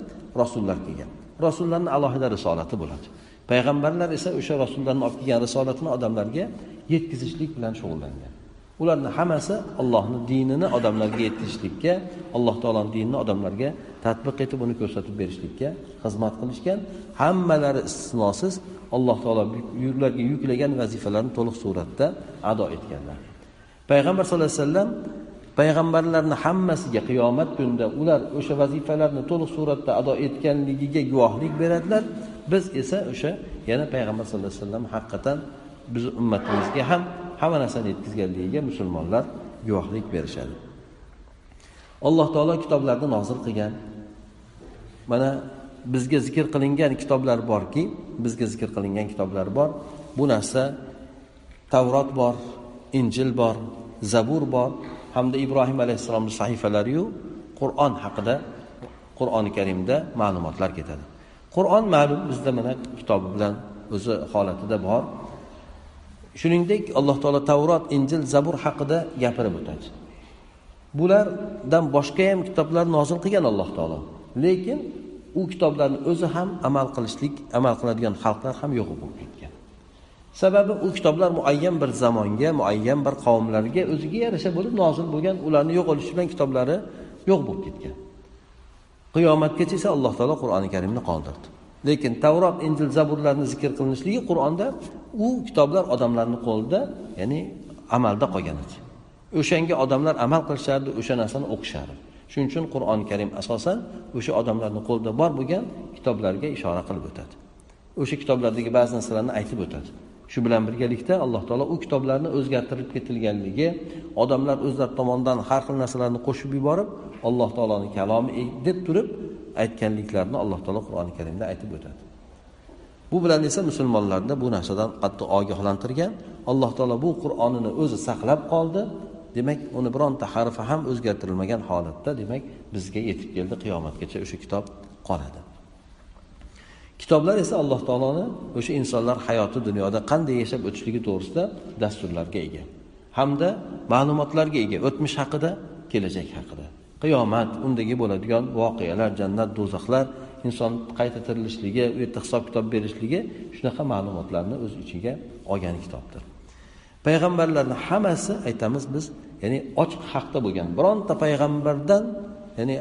A: rasullar kelgan. Rasullarni alohida risolati bo'ladi. Payg'ambarlar esa o'sha rasullarni olib kelgan risolatni odamlarga yetkazishlik bilan shug'ullangan. Ularni hammasi allohni dinini odamlarga yetkazishlikka alloh taoloni dinini odamlarga tadbiq etib uni ko'rsatib berishlikka xizmat qilishgan. Hammalari istisnosiz alloh taolo ularga yuklagan vazifalarni to'liq suratda ado etganlar. Payg'ambar sallallohu alayhi vasallam payg'ambarlarni hammasiga qiyomat kunida ular o'sha vazifalarni to'liq suratda ado etganligiga guvohlik beradilar biz esa o'sha yana payg'ambar sallallohu alayhi vasallam haqiqatdan biz ummatimizga ham hamma narsani yetkazganligiga musulmonlar guvohlik berishadi. Alloh taolo kitoblarni nozil qilgan. Mana bizga zikr qilingan kitoblar borki bizga zikr qilingan kitoblar bor. Bu narsa tavrot bor injil bor zabur bor hamda ibrohim alayhissalomni sahifalariyu qur'on haqida qur'oni karimda ma'lumotlar ketadi. Qur'on ma'lum bizda mana kitobi bilan o'zi holatida bor. Shuningdek alloh taolo tavrot injil zabur haqida gapirib o'tadi. Bulardan boshqa ham kitoblar nozil qilgan alloh taolo. Lekin u kitoblarni o'zi ham amal qilishlik amal qiladigan xalqlar ham yo'q bo'lib ketgan. Sababi u kitoblar muayyan bir zamonga muayyan bir qavmlarga o'ziga yarasha bo'lib nozil bo'lgan ularni yo'qolishi bilan kitoblari yo'q bo'lib ketgan. Qiyomatgacha esa alloh taolo qur'oni karimni qoldirdi. Lekin tavrot injil zaburlarni zikr qilinishligi qur'onda u kitoblar odamlarni qo'lida ya'ni amalda qolgan edi o'shanga odamlar amal qilishardi o'sha narsani o'qishardi. Shuning uchun qur'oni karim asosan o'sha odamlarni qo'lida bor bo'lgan kitoblarga ishora qilib o'tadi. O'sha kitoblardagi ba'zi narsalarni aytib o'tadi. Shu bilan birgalikda alloh taolo u kitoblarni o'zgartirib ketilganligi odamlar o'zlari tomonidan har xil narsalarni qo'shib yuborib alloh taoloni kalomi e-, deb turib aytganliklarini alloh taolo qur'oni karimda aytib o'tadi. Bu bilan esa musulmonlarni bu narsadan qattiq ogohlantirgan alloh taolo bu qur'onini o'zi saqlab qoldi. Demak uni bironta harfi ham o'zgartirilmagan holatda demak bizga yetib keldi. Qiyomatgacha o'sha kitob qoladi. Kitoblar esa alloh taoloni o'sha insonlar hayoti dunyoda qanday yashab o'tishligi to'g'risida dasturlarga ega. Hamda ma'lumotlarga ega. O'tmish haqida kelajak haqida. Qiyomat undagi bo'ladigan voqealar jannat do'zaxlar inson qayta tirilishligi u yerda hisob kitob berishligi shunaqa ma'lumotlarni o'z ichiga olgan kitobdir. Payg'ambarlarni hammasi aytamiz biz ya'ni ochiq haqda bo'lgan bironta payg'ambardan ya'ni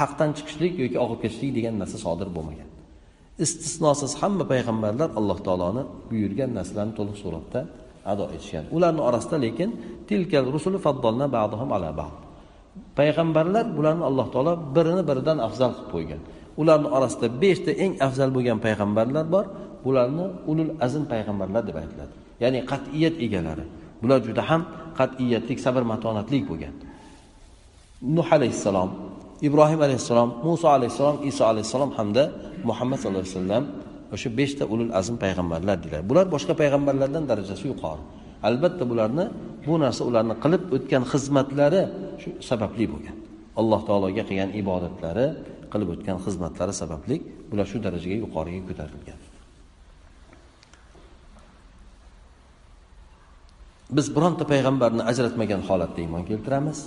A: haqdan chiqishlik yoki og'ib ketishlik degan narsa sodir bo'lmagan. Istisnosiz hamma payg'ambarlar alloh taoloni buyurgan narsalarni to'liq suratda ado etishgan. Ularni orasida lekin tilkal rusuli faddolna ba'dhum ala ba'd. Payg'ambarlar bularni alloh taolo birini biridan afzal qilib qo'ygan. Ularni orasida beshta eng afzal bo'lgan payg'ambarlar bor. Bularni ulul azm payg'ambarlar deb aytiladi. Ya'ni qat'iyat egalari. Bular juda ham qat'iyatlik sabr matonatlik bo'lgan. Nuh alayhissalom ibrohim alayhissalom muso alayhissalom iso alayhissalom hamda muhammad sallallohu alayhi vasallam o'sha beshta ulul azm payg'ambarlar deyiladi bular boshqa payg'ambarlardan darajasi yuqori. Albatta bularni bu narsa ularni qilib o'tgan xizmatlari shu sababli bo'lgan. Alloh taologa qilgan ibodatlari qilib o'tgan xizmatlari sababli bular shu darajaga yuqoriga ko'tarilgan. Biz bironta payg'ambarni ajratmagan holatda iymon keltiramiz.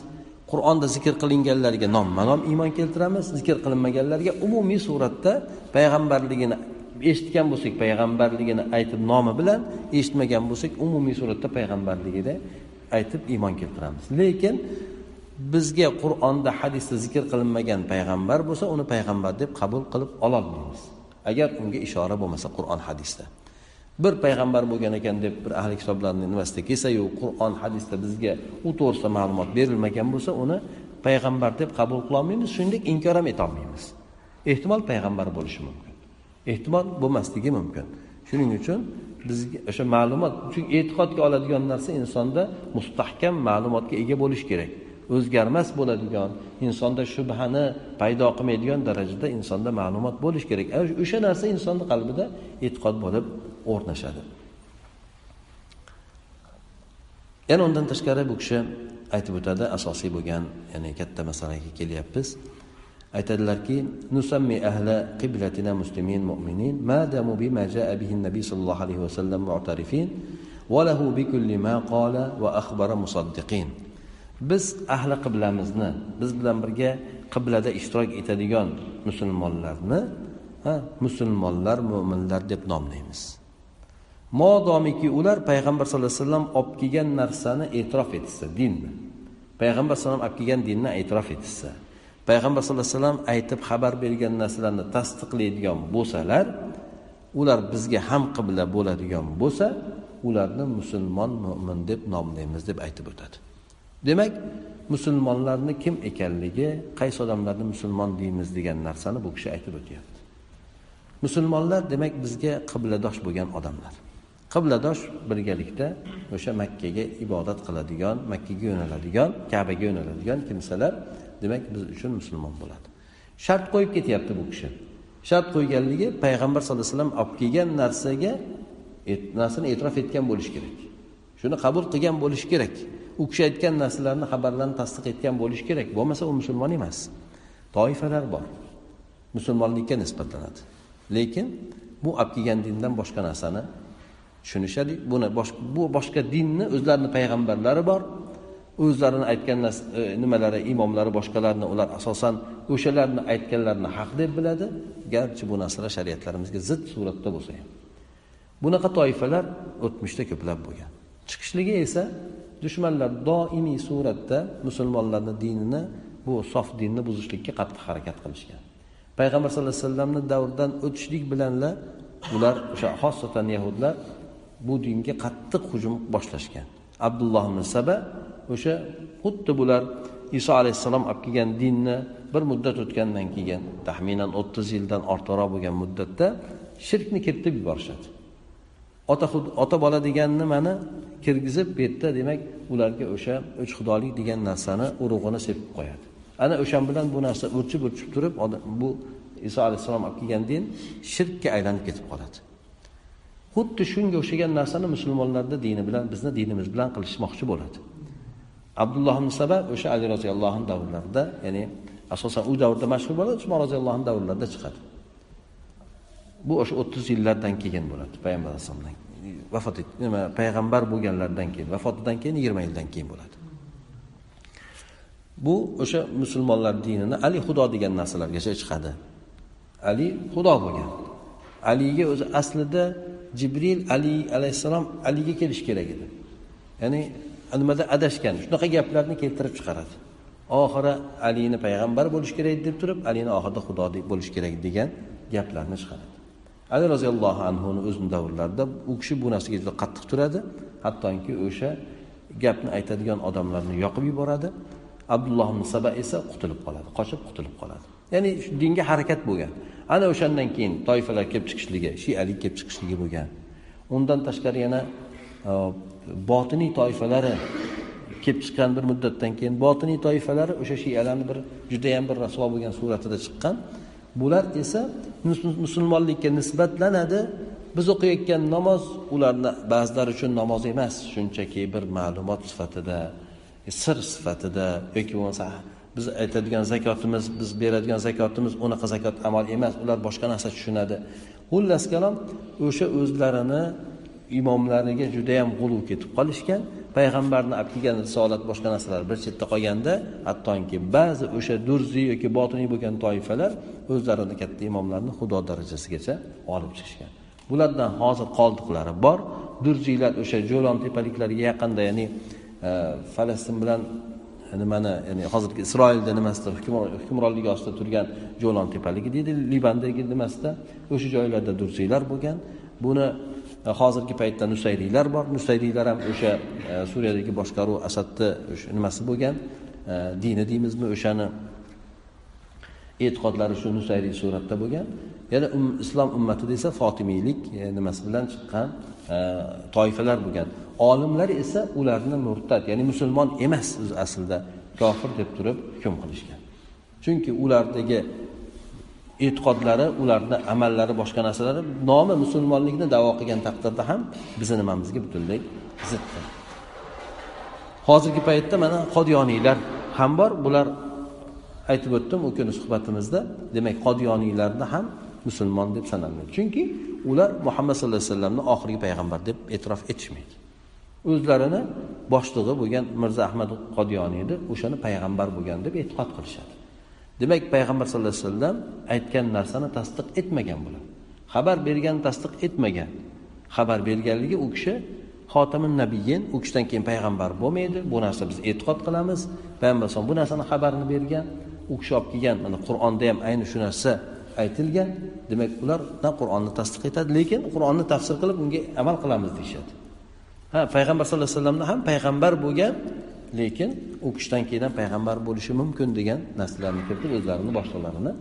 A: Qur'onda zikr qilinganlarga nomma nom iymon keltiramiz. Zikr qilinmaganlarga umumiy suratda payg'ambarligini eshitgan bo'lsak payg'ambarligini aytib nomi bilan eshitmagan bo'lsak umumiy suratda payg'ambarligida aytib iymon keltiramiz. Lekin bizga qur'onda hadisda zikr qilinmagan payg'ambar bo'lsa uni payg'ambar deb qabul qilib ololmaymiz. Agar unga ishora bo'lmasa qur'on hadisda. Bir payg'ambar bo'lgan ekan deb bir ahli kitoblarni nimasida kelsayu qur'on hadisda bizga u to'g'risida ma'lumot berilmagan bo'lsa uni payg'ambar deb qabul qilolmaymiz shuningdek inkor ham etolmaymiz ehtimol payg'ambar bo'lishi mumkin. Ehtimol bo'lmasligi mumkin. Shuning uchun bizga o'sha ma'lumot chunki e'tiqodga oladigan narsa insonda mustahkam ma'lumotga ega bo'lishi kerak. O'zgarmas bo'ladigan insonda shubhani paydo qilmaydigan darajada insonda ma'lumot bo'lishi kerak. O'sha narsa insonni qalbida e'tiqod bo'lib o'rnashadi. Yana undan tashqari bu kishi aytib o'tadi asosiy bo'lgan ya'ni katta masalaga kelyapmiz. Aytadilarki nusammi ahla qiblatina muslimin mu'minin ma damu bima jaa bihi nabiy sallallohu alayhi vasallam mu'tarifin va lahu bikulli ma qala va akhbara musaddiqin. Biz ahli qiblamizni biz bilan birga qiblada ishtirok etadigan musulmonlarni musulmonlar mo'minlar deb nomlaymiz. Modomiki ular payg'ambar sallallohu alayhi vasallam olib kelgan narsani e'tirof etishsa dinni. Payg'ambar sallallohu alayhi vasallam olib kelgan dinni e'tirof etishsa payg'ambar sallallohu alayhi vasallam aytib xabar bergan narsalarni tasdiqlaydigan bo'lsalar ular bizga ham qibla bo'ladigan bo'lsa ularni musulmon mo'min deb nomlaymiz deb aytib o'tadi. Demak musulmonlarni kim ekanligi qaysi odamlarni musulmon deymiz degan narsani bu kishi aytib o'tyapti. Musulmonlar demak bizga qibladosh bo'lgan odamlar. Qibladosh birgalikda o'sha makkaga ibodat qiladigan makkaga yo'naladigan kabaga yo'naladigan kimsalar demak biz uchun musulmon bo'ladi. Shart qo'yib ketyapti bu kishi. Shart qo'yganligi payg'ambar sallallohu alayhi vasallam olib kelgan narsaga narsani e'tirof etgan bo'lishi kerak. Shuni qabul qilgan bo'lishi kerak. U kishi aytgan narsalarni xabarlarni tasdiq etgan bo'lishi kerak. Bo'lmasa u musulmon emas. Toifalar bor. Musulmonlikka nisbatlanadi. Lekin bu olib kelgan dindan boshqa narsani tushunishadi. Buni bu boshqa dinni o'zlarini payg'ambarlari bor. O'zlarini aytgan e, nimalari imomlari boshqalarni ular asosan o'shalarni aytganlarini haq deb biladi. Garchi bu narsalar shariatlarimizga zid suratda bo'lsa ham. Bunaqa toifalar o'tmishda ko'plab bo'lgan. Chiqishligi esa dushmanlar doimiy suratda musulmonlarni dinini bu sof dinni buzishlikka qattiq harakat qilishgan. Payg'ambar sallallohu alayhi vasallamni davridan o'tishlik bilanla ular o'sha xosatan yahudlar bu dinga qattiq hujum boshlashgan. Abdulloh ibn saba o'sha xuddi bular iso alayhissalom olib kelgan dinni bir muddat o'tgandan keyin taxminan o'ttiz yildan ortiqroq bo'lgan muddatda shirkni kiritib yuborishadi. Ota ota bola degan nimani kirgizib bu yerda demak ularga o'sha uch xudolik degan narsani urug'ini sepib qo'yadi. Ana o'shan bilan bu narsa o'chib o'chib turib bu iso alayhissalom olib kelgan din shirkka aylanib ketib qoladi. Xuddi shunga o'xshagan narsani musulmonlarni dini bilan bizni dinimiz bilan qilishmoqchi bo'ladi. Abdulloh ibn saba o'sha ali roziyallohu anhu davrlarida ya'ni asosan u davrda mashhur bo'ladi usmon roziyallohu anhu davrlarida chiqadi. Bu o'sha o'ttiz yillardan keyin bo'ladi payg'ambar alayhisalomdan vafot nima payg'ambar bo'lganlaridan keyin vafotidan keyin yigirma yildan keyin bo'ladi. Bu o'sha musulmonlar dinini ali xudo degan narsalargacha chiqadi. Ali xudo bo'lgan. Aliga o'zi aslida jibril ali alayhissalom aliga kelishi kerak edi. Ya'ni nimada adashgan shunaqa gaplarni keltirib chiqaradi. Oxiri alini payg'ambar bo'lishi kerak deb turib alini oxirida xudo bo'lishi kerak degan gaplarni chiqaradi. Ali roziyallohu anhuni o'zini davrlarida u kishi bu narsaga juda qattiq turadi. Hattoki o'sha gapni aytadigan odamlarni yoqib yuboradi. Abdulloh ibn saba esa qutulib qoladi qochib qutulib qoladi. Ya'ni dinga harakat bo'lgan. Ana o'shandan keyin toifalar kelib chiqishligi shiyalik kelib chiqishligi bo'lgan. Undan tashqari yana e, botiniy toifalari kelib chiqqan bir muddatdan keyin botiniy toifalari o'sha shiyalarni bir judayam bir rasvo bo'lgan suratida chiqqan. Bular esa musulmonlikka nisbatlanadi. Biz o'qiyotgan namoz ularni ba'zilari uchun namoz emas shunchaki bir ma'lumot sifatida sir sifatida yoki bo'lmasa biz aytadigan zakotimiz biz beradigan zakotimiz unaqa zakot amal emas. Ular boshqa narsa tushunadi. Xullas kalom o'sha o'zlarini imomlariga judayam g'uluv ketib qolishgan. Payg'ambarni olib kelgan risolat boshqa narsalar bir chetda qolganda hattoki ba'zi o'sha durziy yoki botiniy bo'lgan toifalar o'zlarini katta imomlarni xudo darajasigacha olib chiqishgan. Bulardan hozir qoldiqlari bor. Durziylar o'sha jo'lon tepaliklarga yaqinda ya'ni e, falastin bilan nimani ya'ni hozirgi isroilda nimasida hukmronligi ostida turgan jo'lon tepaligi deydi libandagi nimasida. O'sha joylarda dursiylar bo'lgan. Buni e, hozirgi paytda nusayriylar bor. Nusayriylar ham o'sha e, suriyadagi boshqaruv asadni nimasi bo'lgan e, dini deymizmi o'shani e'tiqodlari shu nusayriy suratda bo'lgan. Yana um, islom ummatida esa fotimiylik e, nimasi bilan chiqqan e, toifalar bo'lgan. Olimlar esa ularni murtad ya'ni musulmon emas aslida kofir deb turib hukm qilishgan. Chunki ulardagi e'tiqodlari ularni amallari boshqa narsalari nomi musulmonlikni davo qilgan taqdirda ham bizni nimamizga butunlay ziddir. Hozirgi paytda mana qodiyoniylar ham bor. Bular aytib o'tdim u kuni suhbatimizda demak qodiyoniylarni ham musulmon deb sanalmaydi. Chunki ular muhammad sallallohu alayhi vasallamni oxirgi payg'ambar deb e'tirof etishmaydi. O'zlarini boshlig'i bo'lgan mirzo ahmad qodiyoniyni o'shani payg'ambar bo'lgan deb e'tiqod qilishadi. Demak payg'ambar sallallohu alayhi vasallam aytgan narsani tasdiq etmagan bular xabar bergan tasdiq etmagan. Xabar berganligi u kishi xotimin nabiyin u kishidan keyin payg'ambar bo'lmaydi. Bu narsa biz e'tiqod qilamiz. Payg'ambar alayhisalom bu narsani xabarini bergan. U kishi olib kelgan mana qur'onda ham ayni shu narsa aytilgan. Demak ular qur'onni tasdiq etadi lekin qur'onni tafsir qilib unga amal qilamiz deyishadi. Ha payg'ambar sallallohu alayhi vasallamni ham payg'ambar bo'lgan lekin u kishidan keyin ham payg'ambar bo'lishi mumkin degan narsalarni kiritib o'zlarini boshliqlarini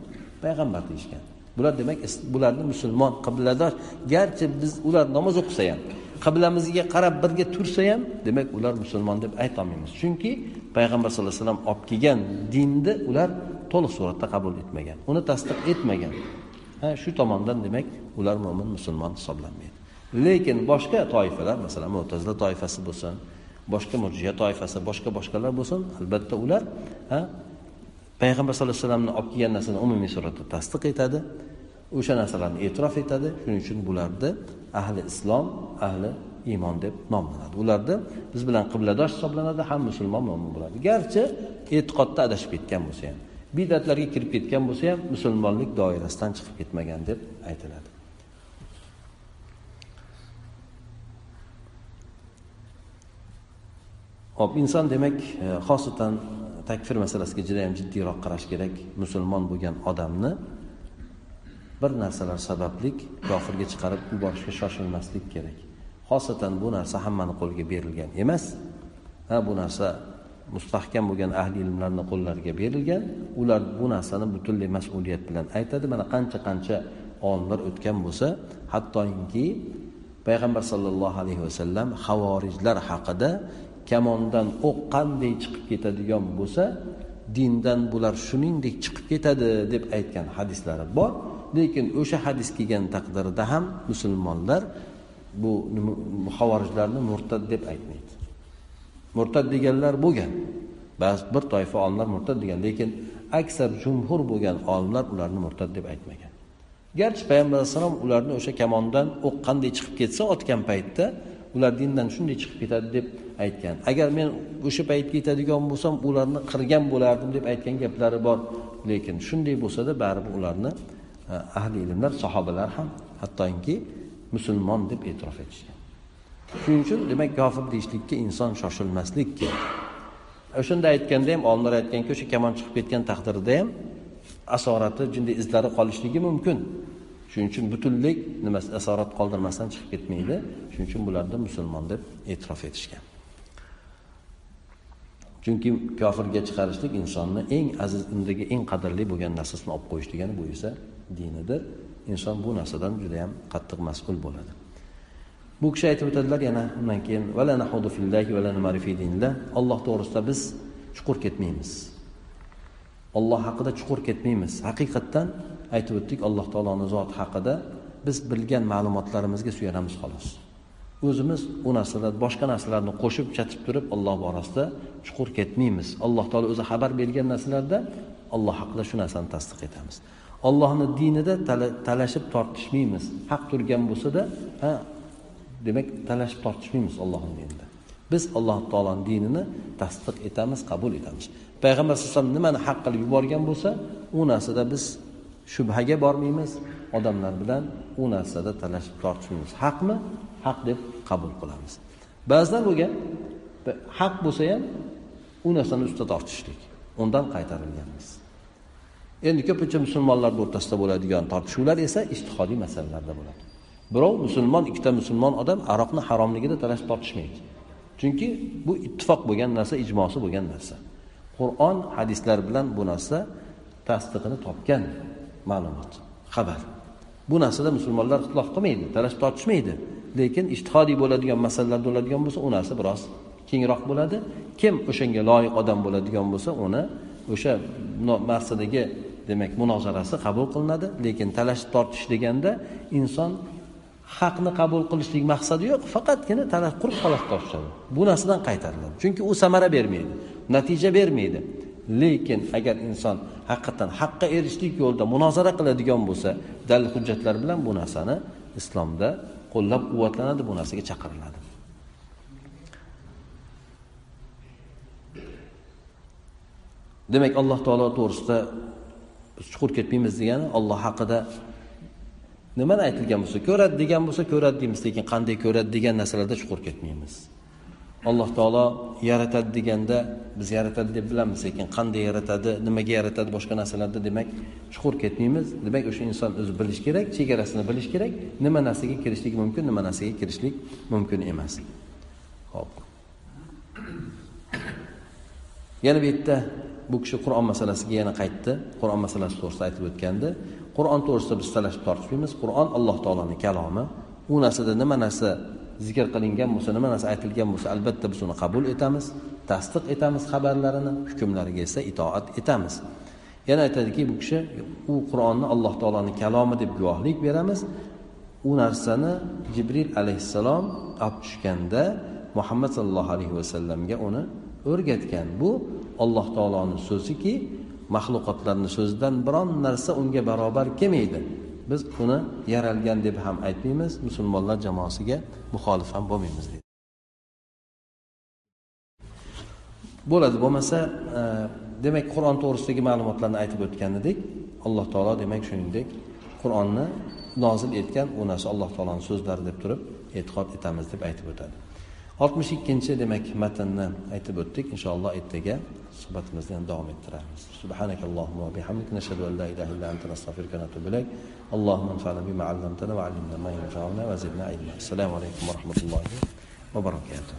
A: payg'ambar deyishgan. Bular demak bularni musulmon qibladosh garchi biz ular namoz o'qisa ham qiblamizga qarab birga tursa ham demak ular musulmon deb aytolmaymiz. Chunki payg'ambar sallallohu alayhi vasallam olib kelgan dinni ular to'liq suratda qabul etmagan uni tasdiq etmagan. Ha shu tomondan demak ular mo'min musulmon hisoblanmaydi. Lekin boshqa toifalar masalan mo'tazila toifasi bo'lsin boshqa murjiya toifasi boshqa boshqalar bo'lsin albatta ular ha payg'ambar sallallohu alayhi vasallamni olib kelgan narsani umumiy suratda tasdiq etadi. O'sha narsalarni e'tirof etadi. Shuning uchun bularni ahli islom ahli iymon deb nomlanadi. Ularni biz bilan qibladosh hisoblanadi ham musulmon mo'min bo'ladi. Garchi e'tiqodda adashib ketgan bo'lsa ham bidatlarga kirib ketgan bo'lsa ham musulmonlik doirasidan chiqib ketmagan deb aytiladi. Hop inson demak e, xosatan takfir masalasiga juda yam jiddiyroq qarash kerak musulmon bo'lgan odamni bir narsalar sababli kofirga chiqarib yuborishga shoshilmaslik kerak. Xosatan bu narsa hammani qo'liga berilgan emas. Ha bu narsa mustahkam bo'lgan ahli ilmlarni qo'llariga berilgan. Ular bu narsani butunlay mas'uliyat bilan aytadi. Mana qancha qancha olimlar o'tgan bo'lsa hattoki payg'ambar sollallohu alayhi vasallam havorijlar haqida kamondan o'q qanday chiqib ketadigan bo'lsa dindan bular shuningdek chiqib ketadi deb aytgan hadislari bor. Lekin o'sha hadis kelgan taqdirda ham musulmonlar bu havorijlarni murtad deb aytmaydi. Murtad deganlar bo'lgan. Ba'zi bir toifa olimlar murtad degan lekin aksar jumhur bo'lgan olimlar ularni murtad deb aytmagan. Garchi payg'ambar alayhissalom ularni o'sha kamondan o'q qanday chiqib ketsa otgan paytda ular dindan shunday chiqib ketadi deb aytgan. Agar men o'sha paytga yetadigan bo'lsam ularni qirgan bo'lardim deb aytgan gaplari bor. Lekin shunday bo'lsada baribir ularni Eh, ahli ilmlar sahobalar ham hattoki musulmon deb e'tirof etishgan. Shuning uchun demak kofir deyishlikka inson shoshilmaslik kerak eh, o'shanda aytganda ham olimlar aytganki o'sha kamon chiqib ketgan taqdirda ham asorati jinday izlari qolishligi mumkin. Shuning uchun butunlay nimasi asorat qoldirmasdan chiqib ketmaydi. Shuning uchun bularni musulmon deb e'tirof etishgan. Chunki kofirga chiqarishlik insonni eng aziz undagi eng qadrli bo'lgan narsasini olib qo'yish degani bu esa dinidir. Inson bu narsadan juda yam qattiq mas'ul bo'ladi. Bu kishi aytib o'tadilar yana undan keyin olloh to'g'risida biz chuqur ketmaymiz. Olloh haqida chuqur ketmaymiz. Haqiqatdan aytib o'tdik alloh taoloni zoti haqida biz bilgan ma'lumotlarimizga suyanamiz xolos. O'zimiz u narsalar boshqa narsalarni qo'shib chatib turib olloh borasida chuqur ketmaymiz. Alloh taolo o'zi xabar bergan narsalarda alloh haqida shu narsani tasdiq etamiz. Ollohni dinida talashib tortishmaymiz. Haq turgan bo'lsada ha demak talashib tortishmaymiz ollohni dinida. Biz alloh taoloni dinini tasdiq etamiz qabul etamiz. Payg'ambar alayhi nimani haq qilib yuborgan bo'lsa u narsada biz shubhaga bormaymiz. Odamlar bilan u narsada talashib tortishmaymiz. Haqmi? Haq deb qabul qilamiz. Ba'zilar bo'lgan haq bo'lsa ham u narsani ustida tortishlik undan qaytarilganmiz. Endi ko'pincha musulmonlarni o'rtasida bo'ladigan tortishuvlar esa ishtihodiy masalalarda bo'ladi. Birov musulmon ikkita musulmon odam aroqni haromligida talashib tortishmaydi. Chunki bu ittifoq bo'lgan narsa ijmosi bo'lgan narsa. Qur'on hadislar bilan bu narsa tasdiqini topgan ma'lumot xabar. Bu narsada musulmonlar ixtilof qilmaydi talash tortishmaydi. Lekin ishtihodiy bo'ladigan masalalar bo'ladigan bo'lsa u narsa biroz kengroq bo'ladi. Kim o'shanga loyiq odam bo'ladigan bo'lsa uni o'sha narsadagi demak munozarasi qabul qilinadi lekin talashib tortish deganda inson haqni qabul qilishlik maqsadi yo'q faqatgina talash quruq talash tortishadi. Bu narsadan qaytariladi. Chunki u samara bermaydi natija bermaydi. Lekin agar inson haqiqatdan haqqa erishishlik yo'lida munozara qiladigan bo'lsa dalil hujjatlar bilan bu narsani islomda qo'llab quvvatlanadi bu narsaga chaqiriladi. Demak alloh taolo to'g'risida chuqur ketmaymiz degani olloh haqida nimani aytilgan bo'lsa ko'radi degan bo'lsa ko'radi deymiz. Lekin qanday ko'radi degan narsalarda chuqur ketmaymiz. Alloh taolo yaratadi deganda biz yaratadi deb bilamiz. Lekin qanday yaratadi nimaga yaratadi boshqa narsalarda demak chuqur ketmaymiz. Demak o'sha inson o'zi bilishi kerak chegarasini bilishi kerak. Nima narsaga kirishlik mumkin nima narsaga kirishlik mumkin emas. Ho'p. Yana bu yerda bu kishi qur'on masalasiga yana qaytdi. Qur'on masalasi to'g'risida aytib o'tgandi qur'on to'g'risida biz talashib tortishmaymiz qur'on alloh taoloni kalomi. U narsada nima narsa zikr qilingan bo'lsa nima narsa aytilgan bo'lsa albatta biz uni qabul etamiz tasdiq etamiz xabarlarini hukmlariga esa itoat etamiz. Yana aytadiki bu kishi u qur'onni alloh taoloni kalomi deb guvohlik beramiz. U narsani jibril alayhissalom olib tushganda muhammad sallallohu alayhi vasallamga uni o'rgatgan. Bu alloh taoloni so'ziki maxluqotlarni so'zidan biron narsa unga barobar kelmaydi. Biz uni yaralgan deb ham aytmaymiz musulmonlar jamoasiga muxolif ham bo'lmaymiz deydi. Bo'ladi bo'lmasa e, demak qur'on to'g'risidagi ma'lumotlarni aytib o'tgan edik alloh taolo demak shuningdek qur'onni nozil etgan u narsa alloh taoloni so'zlari deb turib e'tiqod etamiz deb aytib o'tadi. Oltmish ikkinchi demak matnni aytib o'tdik inshaalloh ertaga suhbatimizni ham davom ettiramiz subhanakallohumma va bihamdik nashhadu an la ilaha illa anta nastag'firuka va natubu ilayk اللهم انفعنا بما علمتنا وعلمنا ما ينفعنا وزدنا علما السلام عليكم ورحمه الله وبركاته